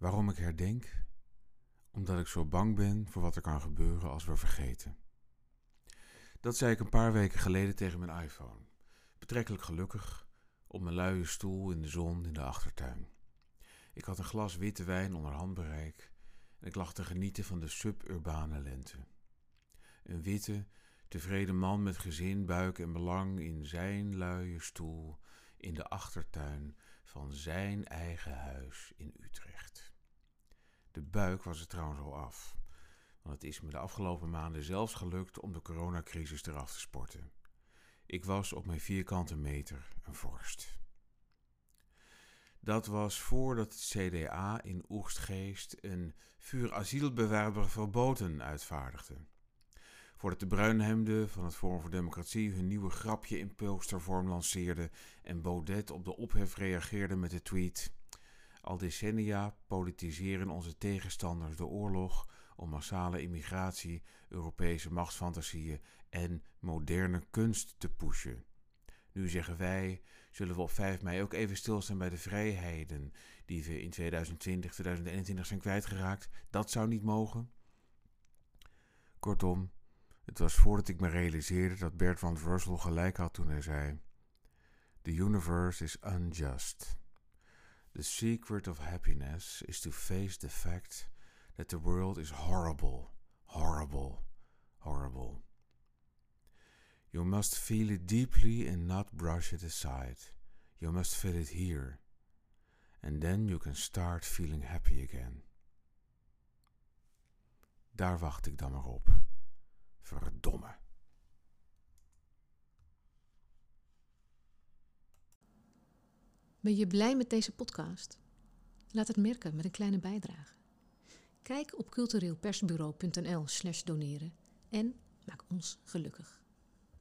herdenk? Omdat ik zo bang ben voor wat er kan gebeuren als we vergeten. Dat zei ik een paar weken geleden tegen mijn iPhone. Betrekkelijk gelukkig, op mijn luie stoel in de zon in de achtertuin. Ik had een glas witte wijn onder handbereik en ik lag te genieten van de suburbane lente. Een witte, tevreden man met gezin, buik en belang in zijn luie stoel in de achtertuin van zijn eigen huis in Utrecht. Buik was er trouwens al af, want het is me de afgelopen maanden zelfs gelukt om de coronacrisis eraf te sporten. Ik was op mijn vierkante meter een vorst. Dat was voordat het CDA in Oegstgeest een vuurasielbewerber verboden uitvaardigde. Voordat de bruinhemden van het Forum voor Democratie hun nieuwe grapje in postervorm lanceerden en Baudet op de ophef reageerde met de tweet: Al decennia politiseren onze tegenstanders de oorlog om massale immigratie, Europese machtsfantasieën en moderne kunst te pushen. Nu zeggen wij, zullen we op 5 mei ook even stilstaan bij de vrijheden die we in 2020, 2021 zijn kwijtgeraakt. Dat zou niet mogen. Kortom, het was voordat ik me realiseerde dat Bert van Brussel gelijk had toen hij zei: The universe is unjust. The secret of happiness is to face the fact that the world is horrible, horrible, horrible. You must feel it deeply and not brush it aside. You must feel it here. And then you can start feeling happy again. Daar wacht ik dan maar op. Ben je blij met deze podcast? Laat het merken met een kleine bijdrage. Kijk op cultureelpersbureau.nl/slash doneren en maak ons gelukkig.